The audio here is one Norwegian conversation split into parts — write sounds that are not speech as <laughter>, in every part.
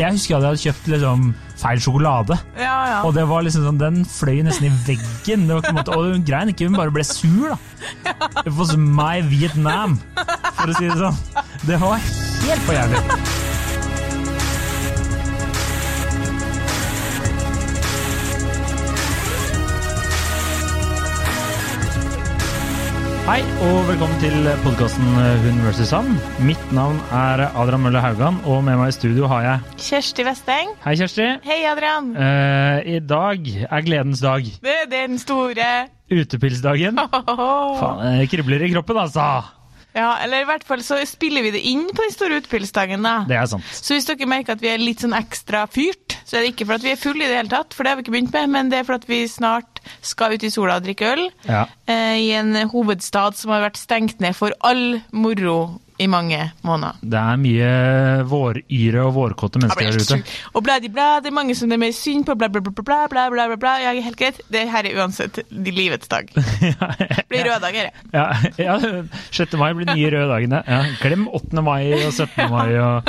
jeg husker at jeg hadde kjøpt liksom, feil sjokolade. Ja, ja. Og det var liksom sånn, den fløy nesten i veggen. Det var ikke en måte, og hun grein ikke, hun bare ble sur, da. It was my Vietnam, for å si det sånn. Det var helt for jævlig. Hei, og velkommen til podkasten Hun vs. han. Mitt navn er Adrian Mølle Haugan, og med meg i studio har jeg Kjersti Vesteng. Hei, Kjersti. Hei, Adrian. Uh, I dag er gledens dag. Det er den store Utepilsdagen. <laughs> Faen, det kribler i kroppen, altså! Ja, eller i hvert fall så spiller vi det inn på den store utepilsdagen, da. Det er sant. Så hvis dere merker at vi er litt sånn ekstra fyrt, så er det ikke for at vi er fulle i det hele tatt, for det har vi ikke begynt med, men det er for at vi snart skal ut i sola og drikke øl Ja. eh, i en hovedstad som har vært stengt ned for all moro i mange måneder. Det er mye våryre og vårkåte mennesker der ute. Og bla, de bla, det er mange som det er mer synd på, bla, bla, bla, bla, bla, bla, bla, bla. Ja, helt greit. Det her er uansett de livets dag. <laughs> Det blir røde dager, det. Ja, ja, 6. mai blir nye røde dagene. Ja, glem 8. mai og 17. mai og,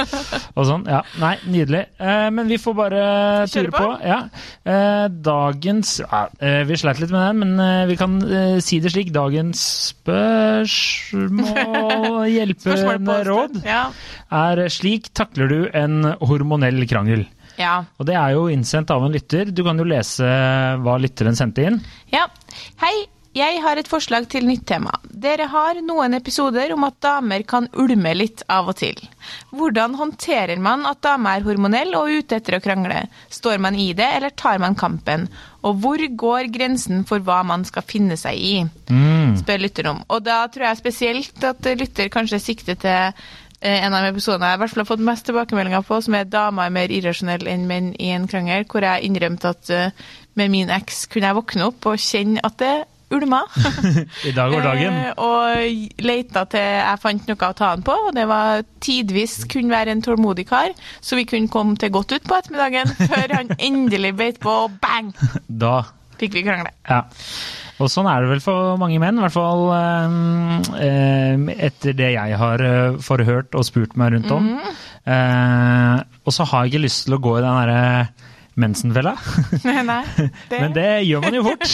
og sånn. Ja, nei, nydelig. Eh, men vi får bare ture på. på. Ja. Eh, dagens ja, eh, Vi sleit litt med den, men vi kan eh, si det slik. Dagens spørsmål, <laughs> på råd, Ja. er slik takler du en hormonell krangel? ja. Og det er jo innsendt av en lytter. Du kan jo lese hva lytteren sendte inn. Ja. Hei, jeg har et forslag til nytt tema. Dere har noen episoder om at damer kan ulme litt av og til. Hvordan håndterer man at dame er hormonell og ute etter å krangle? Står man i det, eller tar man kampen? Og hvor går grensen for hva man skal finne seg i? Spør lytter om. Og da tror jeg spesielt at lytter kanskje sikter til eh, en av episodene jeg i hvert fall har fått mest tilbakemeldinger på, som er 'Dama er mer irrasjonell enn menn i en krangel', hvor jeg innrømte at eh, med min eks kunne jeg våkne opp og kjenne at det ulma. <laughs> I dag var dagen. Eh, og leita til jeg fant noe å ta han på, og det var tidvis kunne være en tålmodig kar, så vi kunne komme til godt ut på ettermiddagen, <laughs> før han endelig beit på, og bang, Da fikk vi krangle. Ja. Og sånn er det vel for mange menn, i hvert fall eh, eh, etter det jeg har eh, forhørt og spurt meg rundt om. Eh, og så har jeg ikke lyst til å gå i den derre mensenfella, <laughs> Nei, <laughs> det, men det gjør man jo fort.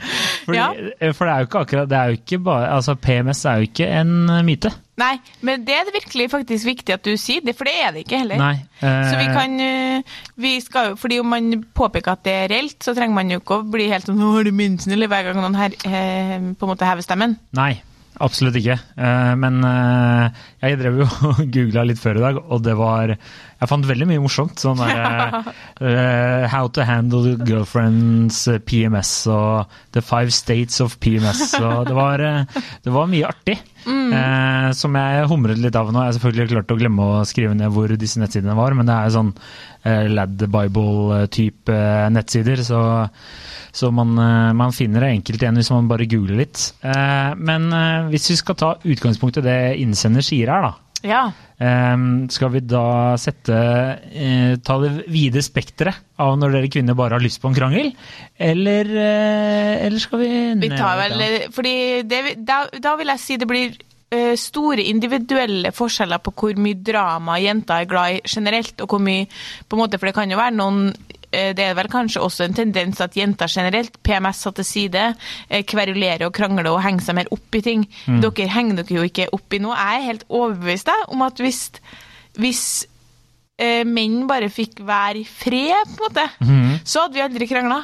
<laughs> Fordi, Ja. eh, For det er jo ikke akkurat Det er jo ikke bare Altså, PMS er jo ikke en myte. Nei, men det er det virkelig faktisk viktig at du sier det, for det er det ikke heller. Nei. eh, Så vi kan eh, vi skal jo, fordi om man påpeker at det er reelt, så trenger man jo ikke å bli helt sånn 'Nå har du mensen', eller hver gang noen her eh, på en måte hever stemmen. Nei, absolutt ikke. Eh, Men eh, jeg drev jo og googla litt før i dag, og det var Jeg fant veldig mye morsomt. Sånn der uh, How to handle girlfriends eh, PMS og The five states of PMS. Og det var, det var mye artig. eh, som jeg humret litt av nå. Jeg har selvfølgelig klart å glemme å skrive ned hvor disse nettsidene var, men det er sånn uh, Lad Bible-type nettsider. så så man, man finner det enkelt igjen hvis man bare googler litt. Men hvis vi skal ta utgangspunkt i det innsender sier her, da. Ja. Eh, Skal vi da sette eh, Ta det vide spekteret av når dere kvinner bare har lyst på en krangel? Eller, eh, eller skal vi Vi tar vel Fordi det, da, da vil jeg si det blir eh, store individuelle forskjeller på hvor mye drama jenter er glad i generelt, og hvor mye på en måte, For det kan jo være noen eh, det er vel kanskje også en tendens at jenter generelt, PMS satt til side, eh, kverulerer og krangler og henger seg mer opp i ting. Dere henger dere jo ikke opp i noe. Jeg er helt overbevist om at hvis, hvis eh, menn bare fikk være i fred, på en måte, så hadde vi aldri krangla.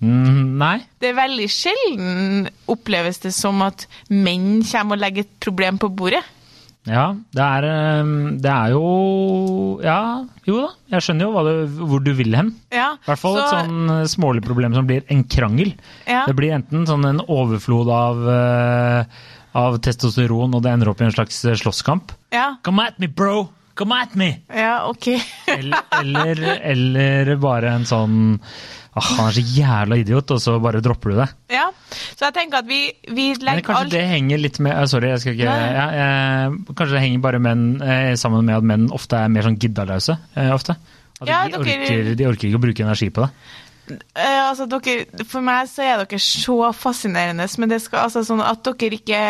Mm, nei. Det er veldig sjelden oppleves det som at menn kommer og legger et problem på bordet. Ja, det er, eh, det er jo Ja, jo da. Jeg skjønner jo du, hvor du vil hen. Ja, I hvert fall et sånn eh, smålig problem som blir en krangel. Ja. Det blir enten sånn en overflod av, eh, av testosteron, og det ender opp i en slags eh, slåsskamp. Ja, Come at me, bro! Come at me! ja ok. <laughs> Eller, eller, eller bare en sånn ah, Han er så jævla idiot, og så bare dropper du det. ja, Så jeg tenker at vi, vi Men kanskje alt det henger litt med eh, Sorry, jeg skal ikke ja, eh, Kanskje det henger bare menn, eh, sammen med at menn ofte er mer sånn giddaløse. Eh, ofte. At Ja, de, dere- orker, de orker ikke å bruke energi på det. Eh, altså, dere, For meg så er dere så fascinerende, men det skal altså sånn at dere ikke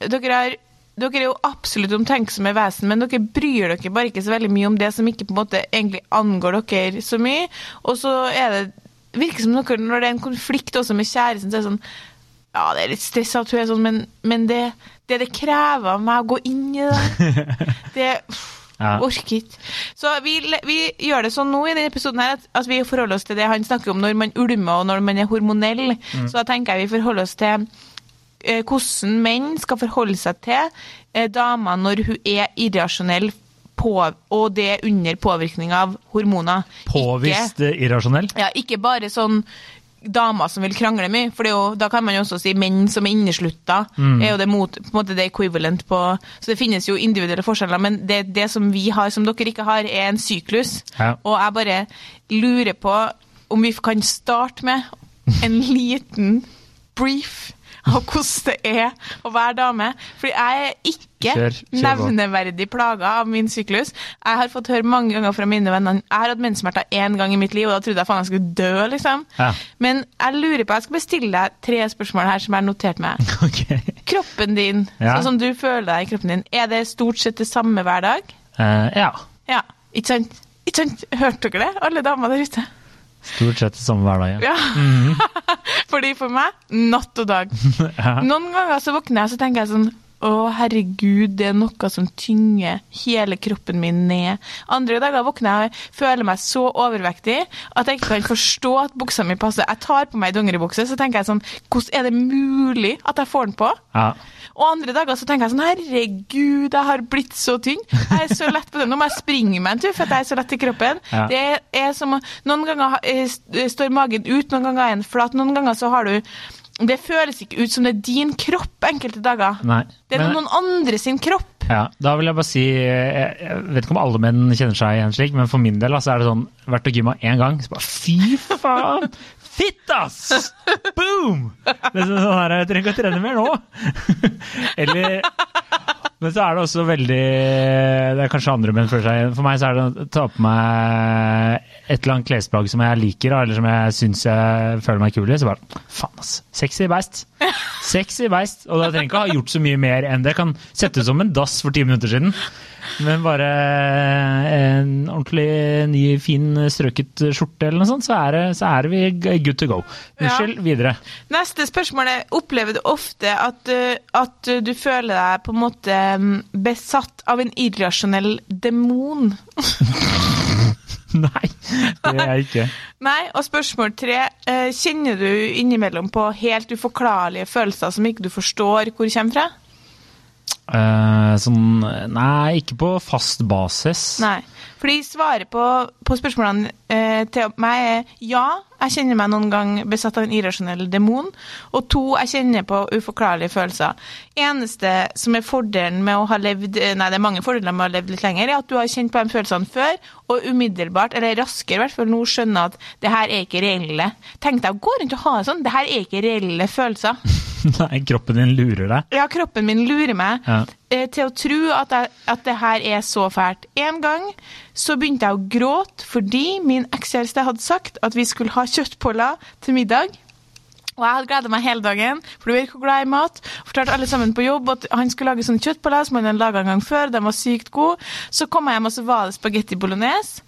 Dere har dere er jo absolutt omtenksomme vesen, men dere bryr dere bare ikke så veldig mye om det som ikke på en måte egentlig angår dere så mye. Og så er det virker som dere, når det er en konflikt også med kjæresten, så er det sånn Ja, det er litt stress at hun er sånn, men, men det, det det krever av meg å gå inn i det, <laughs> det Ja. Orker ikke. Så vi, vi gjør det sånn nå i denne episoden her at, at vi forholder oss til det han snakker om når man ulmer og når man er hormonell. Så da tenker jeg vi forholder oss til hvordan menn skal forholde seg til eh, damer når hun er irrasjonell, på, og det er under påvirkning av hormoner. Påvist ikke, irrasjonell. Ja, ikke bare sånn damer som vil krangle mye, for det jo, da kan man jo også si menn som er inneslutta. er jo det mot, på en måte det equivalent på Så det finnes jo individuelle forskjeller, men det, det som vi har som dere ikke har, er en syklus. Ja. Og jeg bare lurer på om vi kan starte med en liten brief av hvordan det er å være dame. Fordi jeg er ikke Kjør, kjør nevneverdig plaga av min syklus. Jeg har fått høre mange ganger fra mine venner Jeg har hatt menssmerter én gang i mitt liv, og da trodde jeg faen jeg skulle dø, liksom. Ja. Men jeg lurer på, jeg skal bestille deg tre spørsmål her som jeg har notert meg. <laughs> Okay. Kroppen din, Ja. sånn som du føler deg i kroppen din, er det stort sett det samme hver dag? Uh, ja. Ja, ikke sant? Ikke sant? Hørte dere det, alle damer der ute? Stort sett det samme hver dag. Ja. Ja. <laughs> Fordi for meg, natt og dag. <laughs> Ja. Noen ganger så våkner jeg så tenker jeg sånn å, herregud, det er noe som tynger hele kroppen min ned. Andre dager våkner jeg og føler meg så overvektig at jeg ikke kan forstå at buksa mi passer. Jeg tar på meg dongeribukse, så tenker jeg sånn Hvordan er det mulig at jeg får den på? Ja. Og andre dager så tenker jeg sånn Herregud, jeg har blitt så tynn. Jeg er så lett på det. Nå må jeg springe meg en tur, for at jeg er så lett i kroppen. Ja. Det er som Noen ganger eh, st- står magen ut, noen ganger er den flat, noen ganger så har du Det føles ikke ut som det er din kropp enkelte dager. Nei. Det er Men- noen andre sin kropp. Ja, da vil jeg bare si Jeg jeg vet ikke om alle menn kjenner seg igjen slik, men for min del altså, er det sånn Vært og gymma én gang, så bare fy faen! <laughs> Fitt, ass! Boom! Det er sånn her, Jeg trenger ikke å trene mer nå. <laughs> Eller Men så er det også veldig Det er kanskje andre menn føler seg igjen. For meg så er det å ta på meg et eller annet klesplagg som jeg liker, eller som jeg syns jeg føler meg kul i. Så bare faen, ass. Sexy beist. <laughs> Sexy beist. Og da trenger jeg ikke ha gjort så mye mer enn det. Kan sette ut som en dass for ti minutter siden. Men bare en ordentlig ny, fin, strøket skjorte eller noe sånt, så er, det, så er vi good to go. Unnskyld, videre. Neste spørsmål er Opplever du ofte at, uh, at du føler deg på en måte um, besatt av en irrasjonell demon? <laughs> Nei, det er jeg ikke. <laughs> Nei, og spørsmål tre. eh, Kjenner du innimellom på helt uforklarlige følelser som ikke du forstår hvor kommer fra? Eh, sånn Nei, ikke på fast basis. Nei. Fordi svaret på, på spørsmålene uh, til meg er ja, jeg kjenner meg noen gang besatt av en irrasjonell demon. Og to, jeg kjenner på uforklarlige følelser. Eneste som er fordelen med å ha levd eh, Nei, det er mange fordeler med å ha levd litt lenger, er at du har kjent på de følelsene før, og umiddelbart, eller raskere i hvert fall, nå skjønner at det her er ikke reelle. Tenk deg å gå rundt og ha det sånn. Det her er ikke reelle følelser. <laughs> Nei, kroppen din lurer deg. Ja, kroppen min lurer meg Ja. eh, til å tro at, jeg, at det her er så fælt. En gang så begynte jeg å gråte fordi min ekskjæreste hadde sagt at vi skulle ha kjøttboller til middag. Og jeg hadde gleda meg hele dagen, for du vet hvor glad i mat. Fortalte alle sammen på jobb at han skulle lage sånne kjøttboller som han hadde laga en gang før. De var sykt gode. Så kom jeg hjem, og så var det spagetti bolognese.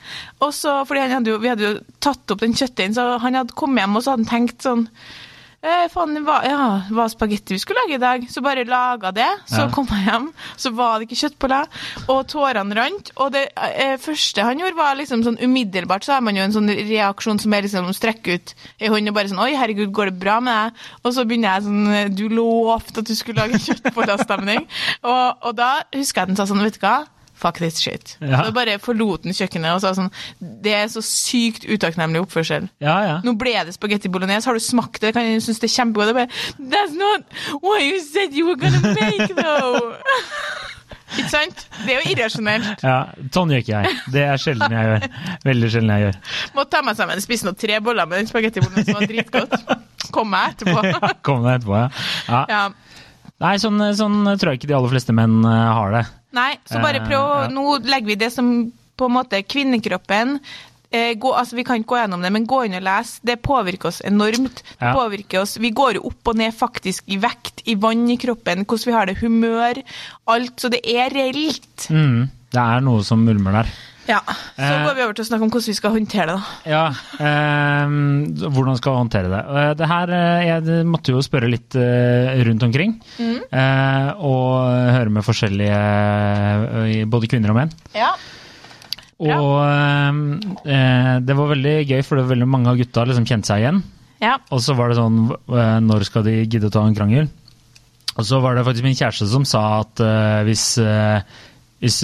Og så, fordi han hadde jo, Vi hadde jo tatt opp den kjøttdeigen, så han hadde kommet hjem og så hadde han tenkt sånn Eh, faen, det var, ja, var spagetti vi skulle lage i dag, så bare laga det. Så Ja. kom jeg hjem, så var det ikke kjøttboller, og tårene rant. Og det eh, første han gjorde, var liksom sånn umiddelbart, så har man jo en sånn reaksjon som er liksom å strekke ut ei hånd og bare sånn Oi, herregud, går det bra med deg? Og så begynner jeg sånn Du lovte at du skulle lage kjøttbollastemning. og, og da husker jeg den sa sånn, vet du hva? Fuck this shit. Ja. Så bare forlot den kjøkkenet og sa sånn Det er så sykt utakknemlig oppførsel. Ja, ja. Nå ble det spagetti bolognese. Har du smakt det? Kan jeg synes det er kjempegodt? Det er bare, That's not what you said you were gonna make, though! <laughs> Ikke sant? Det er jo irrasjonelt. ja. Sånn gjør ikke jeg. Det er sjelden jeg gjør. Veldig sjelden jeg gjør. Måtte ta meg sammen. Spise noen tre boller med den spagetti bolognese som var dritgodt. Kom meg etterpå. <laughs> Kom deg etterpå, ja. ja. Ja. Nei, sånn, sånn tror jeg ikke de aller fleste menn eh, har det. Nei, så bare Eh, prøv å. Nå legger vi det som på en måte kvinnekroppen eh, gå, altså Vi kan ikke gå gjennom det, men gå inn og lese. Det påvirker oss enormt. Det Ja. påvirker oss, Vi går jo opp og ned faktisk i vekt, i vann i kroppen, hvordan vi har det, humør, alt. Så det er reelt. Mm, det er noe som mulmer der. Ja. Så Eh. går vi over til å snakke om hvordan vi skal håndtere det. da. Ja, eh, hvordan skal vi håndtere det? Eh, Det her, eh, Jeg måtte jo spørre litt rundt omkring. eh, og høre med forskjellige både kvinner og menn. Ja. Og eh, det var veldig gøy, for det var veldig mange av gutta liksom kjente seg igjen. ja. Og så var det sånn Når skal de gidde å ta en krangel? Og så var det faktisk min kjæreste som sa at eh, hvis hvis,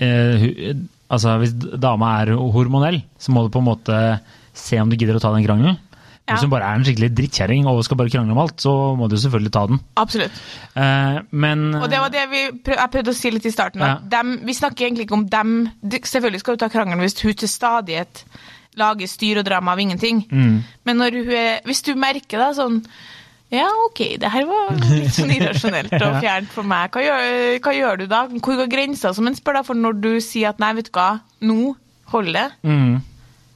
eh, altså, hvis dama er hormonell, så må du på en måte se om du gidder å ta den krangelen. Ja. Hvis hun bare er en skikkelig drittkjerring og skal bare krangle om alt, så må du selvfølgelig ta den. Absolutt. Eh, men Og det var det vi prøv, jeg prøvde å si litt i starten. Ja. dem, vi snakker egentlig ikke om dem. Selvfølgelig skal du ta krangelen hvis hun til stadighet lager styr og drama av ingenting. Mm. Men når hun er, hvis du merker da sånn ja, ok, det her var litt sånn irrasjonelt og <laughs> fjernt for meg. Hva gjør, hva gjør du da? Hvor går grensa, som en spør da, for når du sier at nei, vet du hva, nå holder det? Mm.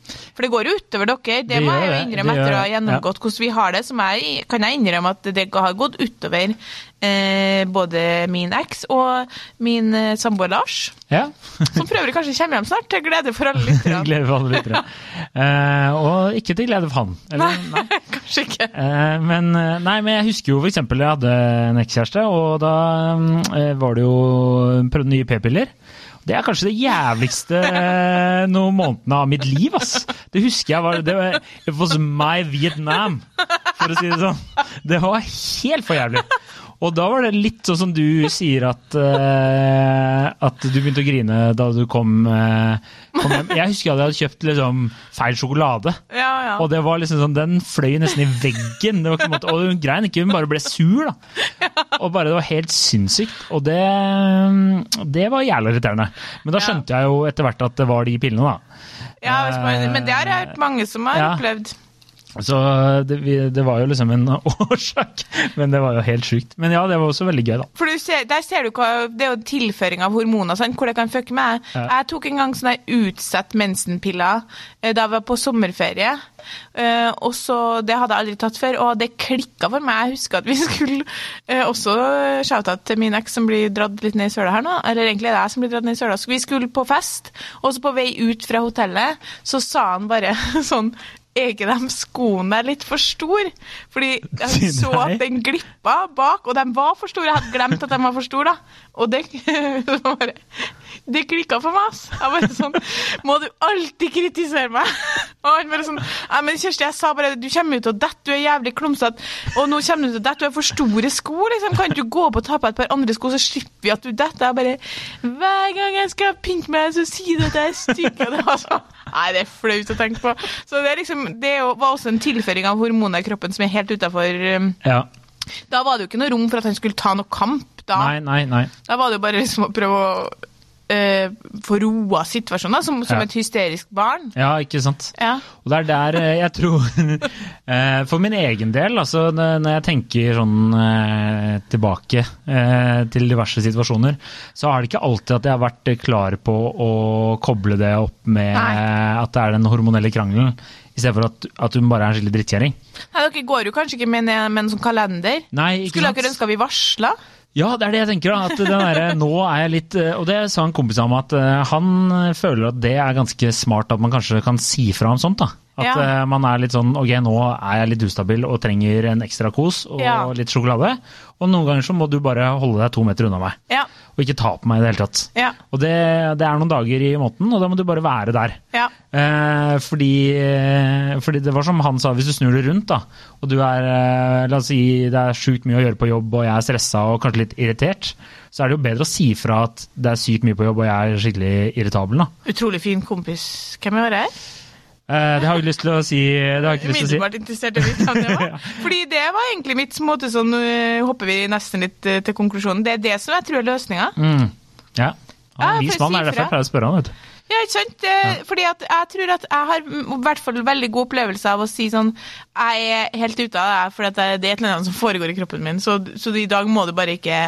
For det går jo utover dere. Det, Det må jeg jo innrømme etter å ha gjennomgått hvordan vi har det. Som jeg, kan jeg innrømme at det har gått utover eh, både min eks og min eh, samboer Lars. Ja. Som for øvrig kanskje kommer hjem snart, til glede for alle lytterne. <laughs> Glede for alle lyttere. Eh, og ikke til glede for han. Eller, Nei, <laughs> kanskje ikke. Eh, men, eh, nei, men jeg husker jo eksempel jeg hadde en ekskjæreste, og da eh, var det jo prøvd nye p-piller. Det er kanskje det jævligste eh, noen månedene av mitt liv, ass. Det husker jeg var Det var, my Vietnam, for å si det sånn. Det var helt for jævlig. Og da var det litt sånn som du sier at uh, At du begynte å grine da du kom, uh, kom hjem. Jeg husker at jeg hadde kjøpt liksom feil sjokolade. Ja, ja. Og det var liksom sånn, den fløy nesten i veggen. Det var ikke måte, og hun grein ikke, hun bare ble sur. da. Og bare Det var helt sinnssykt. Og det, det var jævlig irriterende. Men da skjønte jeg jo etter hvert at det var de pillene, da. ja men det har jeg hørt mange som har opplevd. Så det, vi- det var jo liksom en <laughs> årsak. Men det var jo helt sjukt. Men ja, det var også veldig gøy, da. For du ser, der ser du hva, Det er jo tilføring av hormoner, sant? hvor det kan fucke med. Ja. Jeg tok en gang sånne utsatt mensenpiller eh, da jeg var på sommerferie. Uh, og så, Det hadde jeg aldri tatt før, og det klikka for meg. Jeg husker at vi <laughs> skulle uh, også shout-out til min eks som blir dratt litt ned i søla her nå. Eller egentlig er det jeg som blir dratt ned i søla. Vi skulle på fest, og så på vei ut fra hotellet så sa han bare <laughs> sånn er ikke de skoene litt for store? Fordi jeg så at den glippa bak, og de var for store. Jeg hadde glemt at de var for store, da. Og det, <laughs> det klikka for meg, ass. Jeg bare sånn Må du alltid kritisere meg? <laughs> Og han bare sånn Nei, men Kjersti, jeg sa bare du kommer ut å dette, du er jævlig klumsete, og nå kommer du til å dette, du har for store sko, liksom. Kan du gå opp og ta på et par andre sko, så slipper vi at du detter? Jeg bare Hver gang jeg skal pynte meg, så sier du at jeg er stygg. Og det var sånn Nei, det er flaut å tenke på. Så det, liksom, det var også en tilføring av hormoner i kroppen som er helt utafor Ja. Da var det jo ikke noe rom for at han skulle ta noe kamp. Da, Nei, nei, nei. da var det jo bare liksom å prøve å eh, få roa situasjonen, som, som Ja. et hysterisk barn. Ja, ikke sant. Ja. Og det er der eh, jeg tror <laughs> eh, For min egen del, altså når jeg tenker sånn tilbake til diverse situasjoner, så er det ikke alltid at jeg har vært klar på å koble det opp med Nei. at det er den hormonelle krangelen, i stedet for at, at hun bare er en skikkelig drittkjerring. Dere går jo kanskje ikke med, en- med en sånn kalender. Nei, ikke Skulle dere ønska vi varsla? Ja, det er det jeg tenker. da, at der, nå er jeg litt, eh, Og det sa en kompis av meg, at eh, han føler at det er ganske smart at man kanskje kan si fra om sånt. da. At Ja. eh, man er litt sånn ok, nå er jeg litt ustabil og trenger en ekstra kos og Ja. litt sjokolade. Og noen ganger så må du bare holde deg to meter unna meg, Ja. og ikke ta på meg i det hele tatt. Ja. Og det, det er noen dager i måneden, og da må du bare være der. Ja. Eh, fordi, eh, fordi det var som han sa, hvis du snur det rundt, da, og du er eh, La oss si det er sjukt mye å gjøre på jobb, og jeg er stressa og kanskje litt irritert, så er det jo bedre å si fra at det er sykt mye på jobb, og jeg er skikkelig irritabel. da. Utrolig fin kompis. Hvem er det Eh, det har jeg lyst til å si. Det har jeg ikke lyst til å si. Interessert i vite det var. <laughs> Fordi det var egentlig mitt måte sånn Nå hopper vi nesten litt eh, til konklusjonen. Det er det som jeg tror er løsninga. Mm. Ja. Han er en vis mann, er derfor jeg pleier å spørre han. vet du. Ja, ikke sant? Ja. Fordi jeg tror at jeg har i hvert fall veldig god opplevelse av å si sånn Jeg er helt ute av det, for det er et eller annet som foregår i kroppen min, så, så i dag må du bare ikke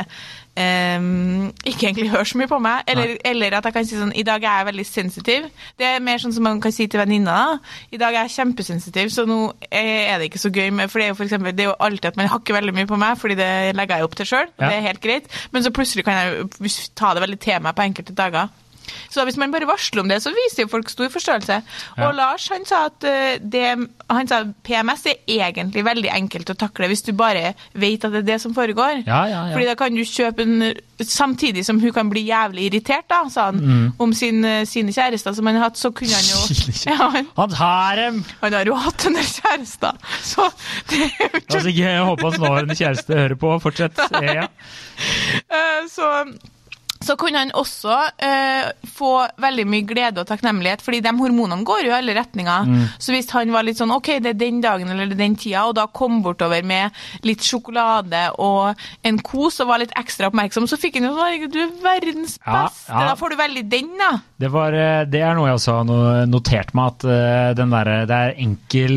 ehm, ikke egentlig hører så mye på meg. Eller, eller at jeg kan si sånn I dag er jeg veldig sensitiv. Det er mer sånn som man kan si til venninna. I dag er jeg kjempesensitiv, så nå er det ikke så gøy. Med, for det er jo for eksempel, det er jo alltid at man hakker veldig mye på meg, fordi det legger jeg opp til sjøl. Ja. Det er helt greit. Men så plutselig kan jeg ta det veldig til meg på enkelte dager. Så hvis man bare varsler om det, så viser jo folk stor forståelse. Ja. Og Lars han sa at eh, det, han sa PMS er egentlig veldig enkelt å takle hvis du bare vet at det er det som foregår. Ja, ja, ja. Fordi da kan du kjøpe en Samtidig som hun kan bli jævlig irritert, da, sa han, Mm. om sin, eh, sine kjærester som han har hatt, så kunne han jo <laughs> ja, han, Han tar dem! han har jo hatt en del kjærester, <laughs> så det er jo ikke Altså, jeg håper hans nåværende kjæreste hører på. Fortsett. <laughs> Ja. Eh, så, så kunne han også eh, få veldig mye glede og takknemlighet, fordi de hormonene går jo i alle retninger. Så hvis han var litt sånn OK, det er den dagen eller er den tida, og da kom bortover med litt sjokolade og en kos og var litt ekstra oppmerksom, så fikk han jo sånn du er verdens beste. ja. Da får du veldig den, da. Det, var, eh, det er noe jeg også har notert meg, at eh, den der, det er enkel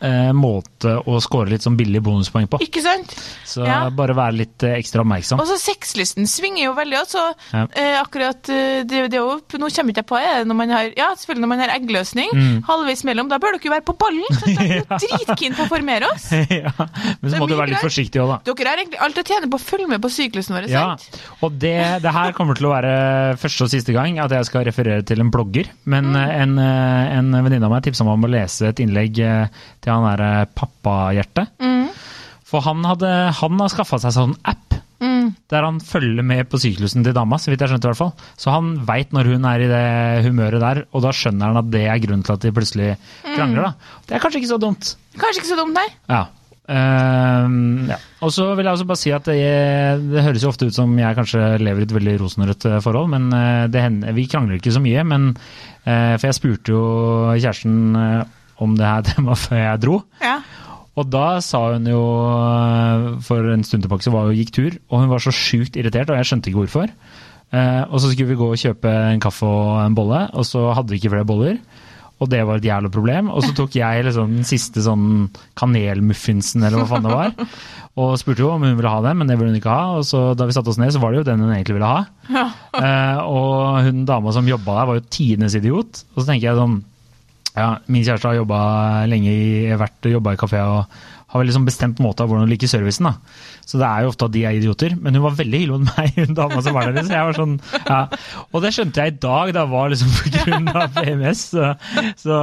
eh, måte å score litt sånn billig bonuspoeng på. Ikke sant? Så Ja. bare være litt eh, ekstra oppmerksom. Og så sexlysten svinger jo veldig også. Ja. Eh, akkurat eh, det, det jo, Nå kommer ikke jeg på det, når man har Ja, selvfølgelig når man har eggløsning. Mm. Halvveis mellom. Da bør dere jo være på ballen! Så er <laughs> vi dritkeen på å formere oss. <laughs> ja. Men så, så må du være litt forsiktig òg, da. Dere har egentlig alt å tjene på å følge med på syklusen vår. Ja, sant? og det, det her kommer til å være første og siste gang at jeg skal referere til en blogger. Men Mm. eh, en, eh, en venninne av meg tipsa meg om å lese et innlegg til han derre pappahjertet. Mm. For han, hadde, han har skaffa seg sånn app Mm. der han følger med på syklusen til dama, så vidt jeg skjønte i hvert fall. Så han veit når hun er i det humøret der, og da skjønner han at det er grunnen til at de plutselig Mm. krangler. da. Det er kanskje ikke så dumt. Kanskje ikke så dumt, nei. Ja. Uh, ja. Og så vil jeg også bare si at det, det høres jo ofte ut som jeg kanskje lever i et veldig rosenrødt eh, forhold, men eh, det hender, vi krangler ikke så mye. Men, uh, for jeg spurte jo kjæresten eh, om det her <laughs> temaet før jeg dro. Ja. Og da sa hun jo eh, For en stund tilbake så var hun gikk tur, og hun var så sjukt irritert, og jeg skjønte ikke hvorfor. Eh, og så skulle vi gå og kjøpe en kaffe og en bolle, og så hadde vi ikke flere boller. Og det var et jævla problem. Og så tok jeg liksom den siste sånn kanelmuffinsen, eller hva faen det var. <laughs> Og spurte jo om hun ville ha den, men det ville hun ikke ha. Og så da vi satte oss ned, så var det jo den hun egentlig ville ha. Eh, og hun dama som jobba der, var jo tidenes idiot. Og så tenker jeg sånn ja, min kjæreste har jobba lenge i, vært jobba i kafé og har vel liksom bestemt måte av hvordan hun liker servicen. da. Så det er jo ofte at de er idioter. Men hun var veldig hyggelig mot meg, <laughs> hun dama som var der. Så jeg var sånn, ja. Og det skjønte jeg i dag, det var liksom pga. PMS. Så, så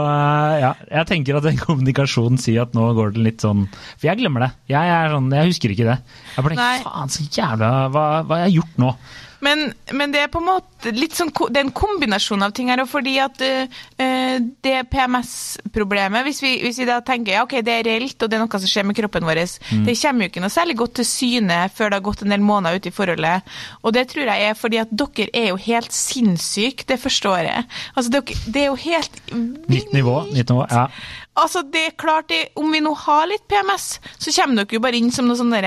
ja, jeg tenker at den kommunikasjonen sier at nå går det litt sånn For jeg glemmer det. Jeg, er sånn, jeg husker ikke det. Jeg bare tenker faen så jævla Hva, hva har jeg gjort nå? Men, men det er på en måte litt sånn, det er en kombinasjon av ting her, og fordi at eh, det PMS-problemet, hvis, vi- hvis vi da tenker ja, ok, det er reelt, og det er noe som skjer med kroppen vår, det kommer jo ikke noe særlig godt til syne før det har gått en del måneder ute i forholdet. Og det tror jeg er fordi at dere er jo helt sinnssyke det første året. Altså, dere, det er jo helt Nytt nivå. Nytt nivå, ja. Altså, det er klart, det, Om vi nå har litt PMS, så kommer dere jo bare inn som noen sånne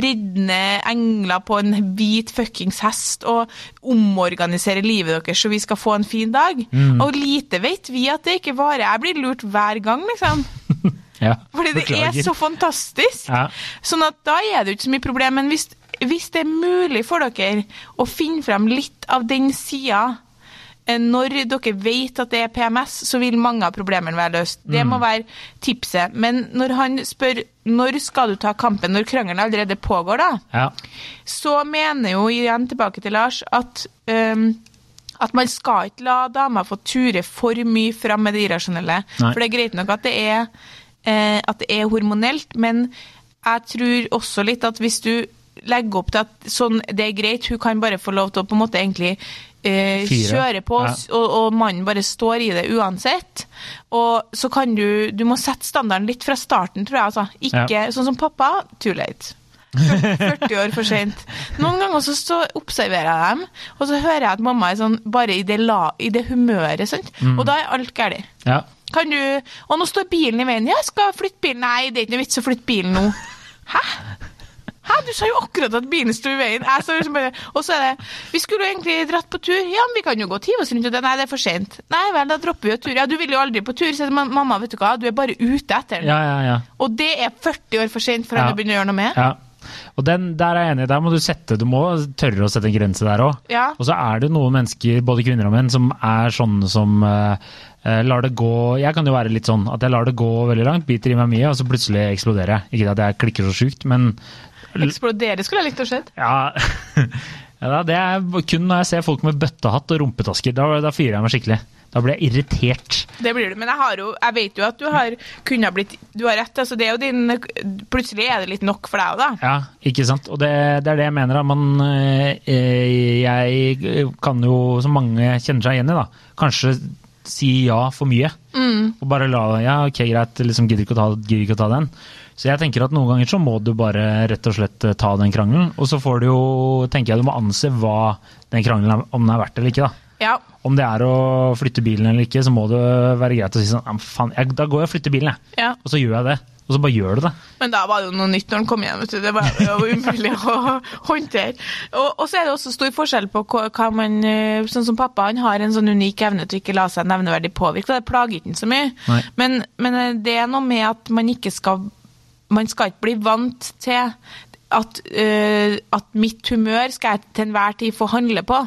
riddende engler på en hvit fuckings hest og omorganiserer livet deres så vi skal få en fin dag. Og lite vet vi at det ikke varer. Jeg blir lurt hver gang, liksom. <laughs> ja. Fordi det er så fantastisk. Ja. Sånn at da er det jo ikke så mye problem. Men hvis, hvis det er mulig for dere å finne frem litt av den sida når dere vet at det er PMS, så vil mange av problemene være løst. Det Mm. må være tipset. Men når han spør når skal du ta kampen, når krangelen allerede pågår, da, ja. så mener jo igjen tilbake til Lars at um, at man skal ikke la damer få ture for mye fram med det irrasjonelle. Nei. For det er greit nok at det er, eh, at det er hormonelt, men jeg tror også litt at hvis du legger opp til at sånn, det er greit, hun kan bare få lov til å på en måte egentlig eh, kjøre på, Ja. og, og mannen bare står i det uansett. Og så kan du Du må sette standarden litt fra starten, tror jeg. Altså. Ikke sånn som pappa, too late. 40 <laughs> år for sent. Noen ganger så, så observerer jeg dem, og så hører jeg at mamma er sånn bare i det, la, i det humøret, sant? og da er alt galt. ja. Kan du Og nå står bilen i veien. Jeg skal flytte bilen. Nei, det er ikke noe vits å flytte bilen nå. <laughs> Hæ? Hæ, du sa jo akkurat at bilen sto i veien. Og så er det Vi skulle jo egentlig dratt på tur. Ja, men vi kan jo gå hive oss rundt. og det. Nei, det er for sent. Nei vel, da dropper vi jo tur. Ja, du vil jo aldri på tur. Så jeg, mamma, vet du hva, du er bare ute etter den. Ja, ja, ja. Og det er 40 år for sent for henne å begynne å gjøre noe med. ja. Og den, der er jeg enig. Der må du sette Du må tørre å sette en grense der òg. Ja. Og så er det noen mennesker, både kvinner og menn, som er sånne som eh, lar det gå Jeg kan jo være litt sånn at jeg lar det gå veldig langt, biter i meg mye, og så plutselig eksploderer jeg. Ikke at jeg klikker så sjukt, men Eksplodere skulle jeg likt å se. ja, <laughs> ja Det er kun når jeg ser folk med bøttehatt og rumpetasker. Da, da fyrer jeg meg skikkelig. Da blir jeg irritert. Det blir du. Men jeg, har jo, jeg vet jo at du har kunnet blitt Du har rett. altså det er jo din Plutselig er det litt nok for deg òg, da. Ja, ikke sant. Og det, det er det jeg mener. Man, eh, jeg kan jo, som mange kjenner seg igjen i, da, kanskje si ja for mye. Og bare la Ja, ok, greit, liksom gidder ikke å ta, gidder ikke å ta den. Så jeg tenker at noen ganger så må du bare rett og slett eh, ta den krangelen. Og så får du jo, tenker jeg du må anse hva den krangelen er, om den er verdt eller ikke, da. Ja. Om det er å flytte bilen eller ikke, så må det være greit å si sånn faen, jeg, da går jeg og flytter bilen, jeg. ja. Og så gjør jeg det. Og så bare gjør du det. Men da var det jo noe nytt når han kom hjem. Det var jo umulig <laughs> å håndtere. Og, og så er det også stor forskjell på hva, hva man eh, Sånn som pappa, han har en sånn unik evne til ikke la seg nevneverdig påvirke. Det plager ikke han så mye. Men, men eh, det er noe med at man ikke skal Man skal ikke bli vant til at, uh, at mitt humør skal jeg til enhver tid få handle på.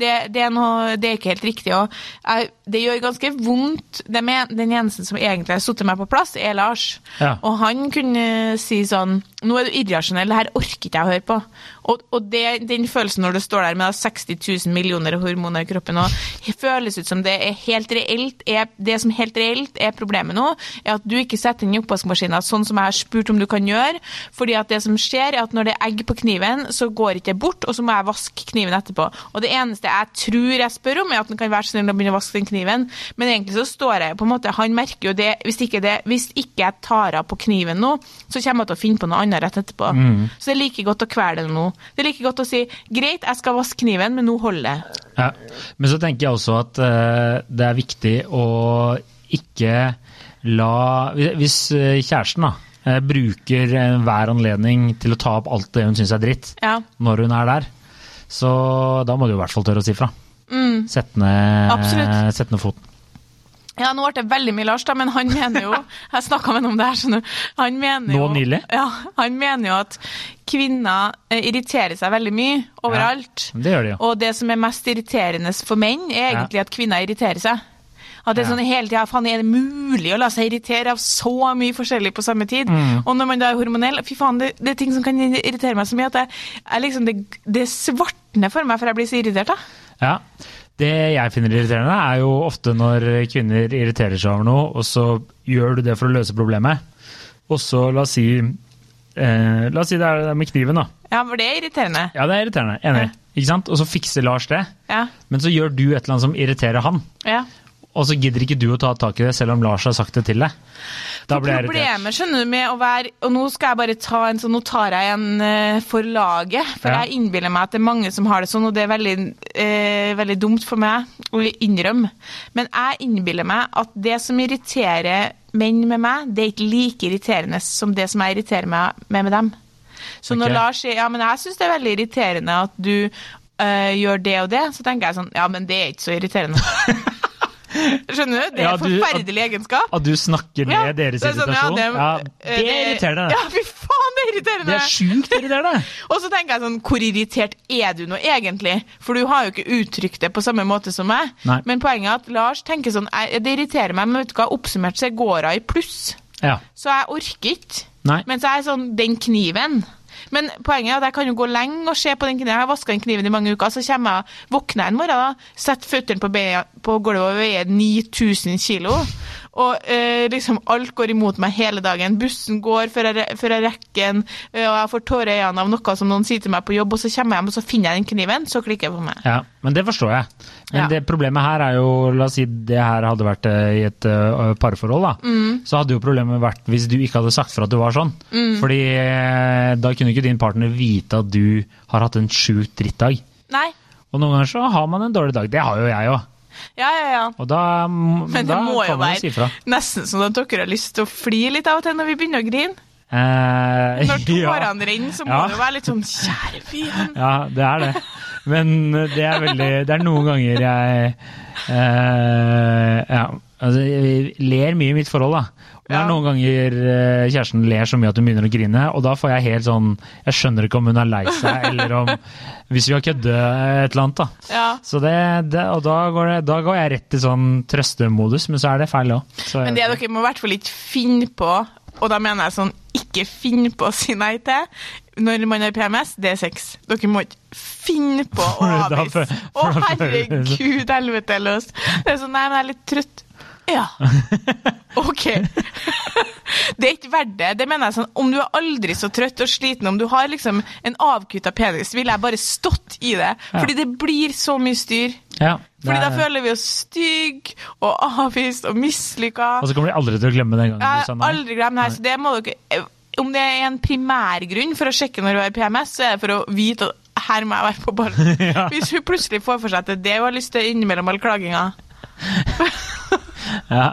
Det, det, er noe, det er ikke helt riktig. Og jeg, det gjør ganske vondt. Det med, den eneste som egentlig har satt meg på plass, er Lars. Ja. Og han kunne si sånn Nå er du irrasjonell, det her orker ikke jeg å høre på. Og, og det, den følelsen når du står der med 60 000 millioner hormoner i kroppen og det føles ut som det er helt reelt er, Det som helt reelt er problemet nå, er at du ikke setter inn i oppvaskmaskinen sånn som jeg har spurt om du kan gjøre. fordi at det som skjer, er at når det er egg på kniven, så går ikke det bort, og så må jeg vaske kniven etterpå. Og det eneste jeg tror jeg spør om, er at han kan være snill å begynne å vaske den kniven. Men egentlig så står jeg på en måte Han merker jo det hvis ikke, det, hvis ikke jeg tar av på kniven nå, så kommer jeg til å finne på noe annet rett etterpå. Så det er like godt å kvele det nå. Det er like godt å si greit, jeg skal vaske kniven, men nå holder det. Ja. Men så tenker jeg også at uh, det er viktig å ikke la Hvis eh, kjæresten da, eh, bruker hver anledning til å ta opp alt det hun syns er dritt, Ja. når hun er der, så da må du i hvert fall tørre å si fra. Mm. Sett ned, ned foten. Ja, nå ble det veldig mye Lars, da, men han mener jo <laughs> Jeg snakka med ham om det her, skjønner. Han mener jo, Nå nylig? Ja, han mener jo at kvinner eh, irriterer seg veldig mye overalt. Det gjør de jo. Og det som er mest irriterende for menn, er egentlig at kvinner irriterer seg. At det er sånn hele tida Faen, er det mulig å la seg irritere av så mye forskjellig på samme tid? Mm. Og når man da er hormonell Fy faen, det, det er ting som kan irritere meg så mye at jeg, jeg liksom, det, det svartner for meg, for jeg blir så irritert. da. Ja. Det jeg finner irriterende, er jo ofte når kvinner irriterer seg over noe, og så gjør du det for å løse problemet. Og så, la oss si eh, La oss si det er det med kniven, da. Ja, for det er irriterende. Ja, det er irriterende. Enig. Ikke sant? Og så fikser Lars det. Ja. Men så gjør du et eller annet som irriterer han. ja. Og så gidder ikke du å ta tak i det, selv om Lars har sagt det til deg. Da blir jeg irritert. Problemet skjønner du, med å være Og nå skal jeg bare ta en sånn Nå tar jeg en eh, for laget. For Ja. jeg innbiller meg at det er mange som har det sånn, og det er veldig, eh, veldig dumt for meg å innrømme. Men jeg innbiller meg at det som irriterer menn med meg, det er ikke like irriterende som det som jeg irriterer meg med med dem. Så når. Lars sier ja, men jeg syns det er veldig irriterende at du eh, gjør det og det, så tenker jeg sånn ja, men det er ikke så irriterende. <laughs> Skjønner du? Det er Ja, du- forferdelig egenskap. At du snakker ned Ja, deres sånn, sånn, ja, det- Ja, eh, det er irriterende. Ja, fy faen, det er irriterende! Det er sjukt irriterende. <laughs> Og så tenker jeg sånn, hvor irritert er du nå egentlig? For du har jo ikke uttrykt det på samme måte som meg. Nei. Men poenget er at Lars tenker sånn, «Jeg- det irriterer meg, men vet du hva, oppsummert så går hun i pluss. Ja. Så jeg orker ikke. så Mens jeg er sånn, den kniven. Men poenget er at jeg kan jo gå lenge og se på den kniven. Jeg har vaska den kniven i mange uker. Så kommer jeg, våkner jeg en morgen, da, setter føttene på, på gulvet og veier 9000 kilo. Og eh, liksom alt går imot meg hele dagen. Bussen går før jeg, før jeg rekker den, eh, og jeg får tårer i øynene av noe som noen sier til meg på jobb, og så kommer jeg hjem og så finner jeg den kniven, så klikker jeg på meg. Ja, men det forstår jeg. Men Ja. det problemet her er jo, la oss si det her hadde vært eh, i et uh, parforhold, da. Mm. Så hadde jo problemet vært hvis du ikke hadde sagt fra at du var sånn. Mm. Fordi da kunne ikke din partner vite at du har hatt en sjukt drittdag. Nei. Og noen ganger så har man en dårlig dag. Det har jo jeg òg. Ja, ja, ja. Og da, Men det da kan man si fra. nesten sånn at dere har lyst til å fly litt av og til når vi begynner å grine. Eh, Når <laughs> ja. tårene renner, så må Ja. det jo være litt sånn Kjære vene. Ja, det er det. Men det er veldig Det er noen ganger jeg eh, Ja, altså jeg ler mye i mitt forhold, da. Det Ja. er noen ganger eh, kjæresten ler så mye at hun begynner å grine, og da får jeg helt sånn Jeg skjønner ikke om hun er lei seg, <laughs> eller om Hvis vi har kødda et eller annet, da. Ja. Så det, det, og da går, det, da går jeg rett i sånn trøstemodus, men så er det feil òg. Men det dere må i hvert fall ikke finne på, og da mener jeg sånn ikke finne på å si nei til når man har PMS, det er sex. Dere må ikke finne på å <laughs> avvise. Å, herregud, helvete løs. Det er sånn, nei, men jeg er litt trøtt. Ja. <laughs> Ok. <laughs> Det er ikke verdt det. Det mener jeg sånn, Om du er aldri så trøtt og sliten, om du har liksom en avkutta penis, ville jeg bare stått i det. Fordi det blir så mye styr. Ja, Fordi da er- føler vi oss stygge og avvist og mislykka. Og så kommer de aldri til å glemme den gangen Jeg du sa nei. aldri glemme det her, så det må dere Om det er en primærgrunn for å sjekke når du har PMS, så er det for å vite at her må jeg være på ballen. <laughs> Ja. Hvis hun plutselig får for seg at det er det hun har lyst til innimellom all klaginga. <laughs> Ja,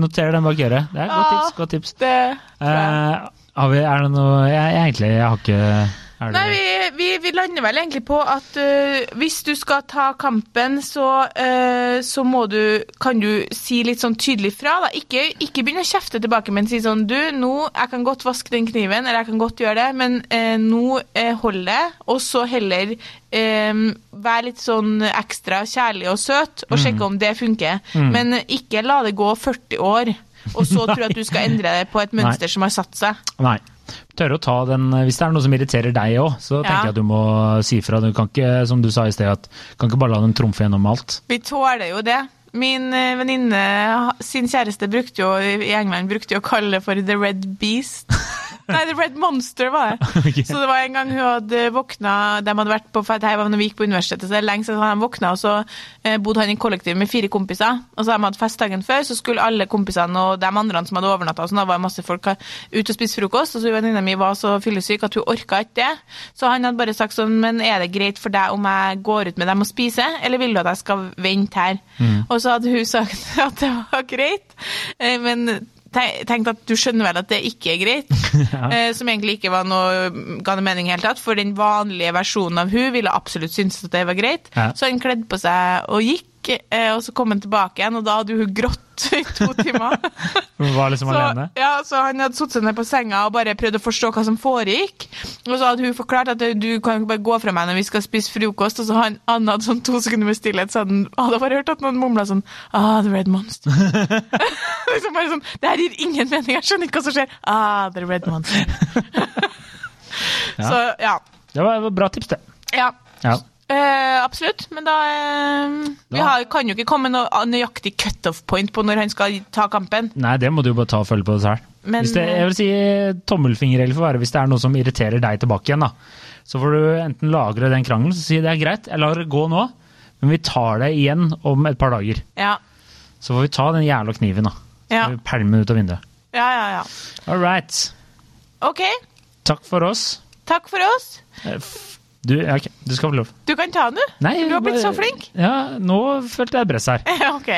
noter den bak øret. Det er et godt tips. Godt tips. Det. Eh, har vi, er det noe jeg, jeg, Egentlig, jeg har ikke det, Nei, vi, vi, vi lander vel egentlig på at uh, hvis du skal ta kampen, så, uh, så må du Kan du si litt sånn tydelig fra, da. Ikke, ikke begynne å kjefte tilbake, men si sånn Du, nå Jeg kan godt vaske den kniven, eller jeg kan godt gjøre det, men uh, nå øh, hold det. Og så heller vær være litt sånn ekstra kjærlig og søt, og sjekke om det funker. Men ikke la det gå 40 år, og så tro at du skal endre det på et mønster som har satt seg. Nei. Tørre å ta den Hvis det er noe som irriterer deg òg, så tenker Ja. jeg at du må si fra. Du kan ikke, som du sa i sted, at kan ikke bare la den trumfe gjennom alt. Vi tåler jo det. Min eh, venninne sin kjæreste brukte jo i England brukte jo å kalle det for The Red Beast. <laughs> Nei, The Red Monster var det. <laughs> okay. Så det var en gang hun hadde våkna De hadde vært på for det her var når vi gikk på universitetet, så det er lenge siden han våkna, og så eh, bodde han i kollektiv med fire kompiser. Og så hadde de hatt fest dagen før, så skulle alle kompisene og de andre som hadde overnatta, sånn, da var masse folk ute og spise frokost, og så venninna mi var så fyllesyk at hun orka ikke det. Så han hadde bare sagt sånn, men er det greit for deg om jeg går ut med dem og spiser, eller vil du at jeg skal vente her? Og så hadde hun sagt <laughs> at det var greit, eh, men te- tenkte at du skjønner vel at det ikke er greit. <laughs> eh, som egentlig ikke var noe ga noe mening i hele tatt, for den vanlige versjonen av hun ville absolutt synes at det var greit. Ja. Så han kledde på seg og gikk, eh, og så kom han tilbake igjen, og da hadde hun grått i to <laughs> timer. Hun var liksom Så, alene. ja, så han hadde satt seg ned på senga og bare prøvd å forstå hva som foregikk. Og så hadde hun forklart at du kan ikke bare gå fra meg når vi skal spise frokost. Og så han, han hadde sånn to sekunder med stillhet, så hadde han bare hørt at noen mumla sånn Ah, the red monster. <laughs> liksom bare sånn, Det her gir ingen mening, jeg skjønner ikke hva som skjer. Ah, the red monster. <laughs> Ja. Så ja. Det var et bra tips, det. ja. Ja. Eh, absolutt, men da eh, Vi Da- har, kan jo ikke komme noe nøyaktig cutoff point på når han skal ta kampen. Nei, det må du jo bare ta og følge på selv. Men, hvis det, jeg vil si tommelfingerregel får være hvis det er noe som irriterer deg tilbake igjen. da. Så får du enten lagre den krangelen og si det er greit, jeg lar det gå nå, men vi tar det igjen om et par dager. Ja, Så får vi ta den jævla kniven, da. Så Ja. vi pælme den ut av vinduet. ja, ja. ja. All right. OK, Takk for oss. takk for oss. Du, okay, du skal få lov. Du kan ta den, du. Nei, Du har blitt så flink. Ja, nå følte jeg press her. <laughs> OK.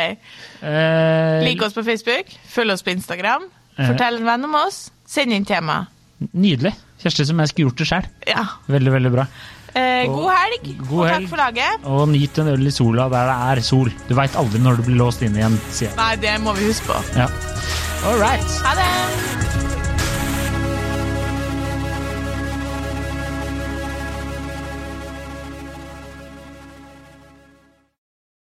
Eh, Lik oss på Facebook, følg oss på Instagram, Eh. fortell en venn om oss, send inn tema. Nydelig. Kjersti som jeg skulle gjort det sjøl. Ja. Veldig, veldig bra. Eh, Og- god helg, God og helg. takk for laget. Og nyt en øl i sola der det er sol. Du veit aldri når du blir låst inn igjen, sier jeg. Nei, det må vi huske på. Ja. All right. Ha det!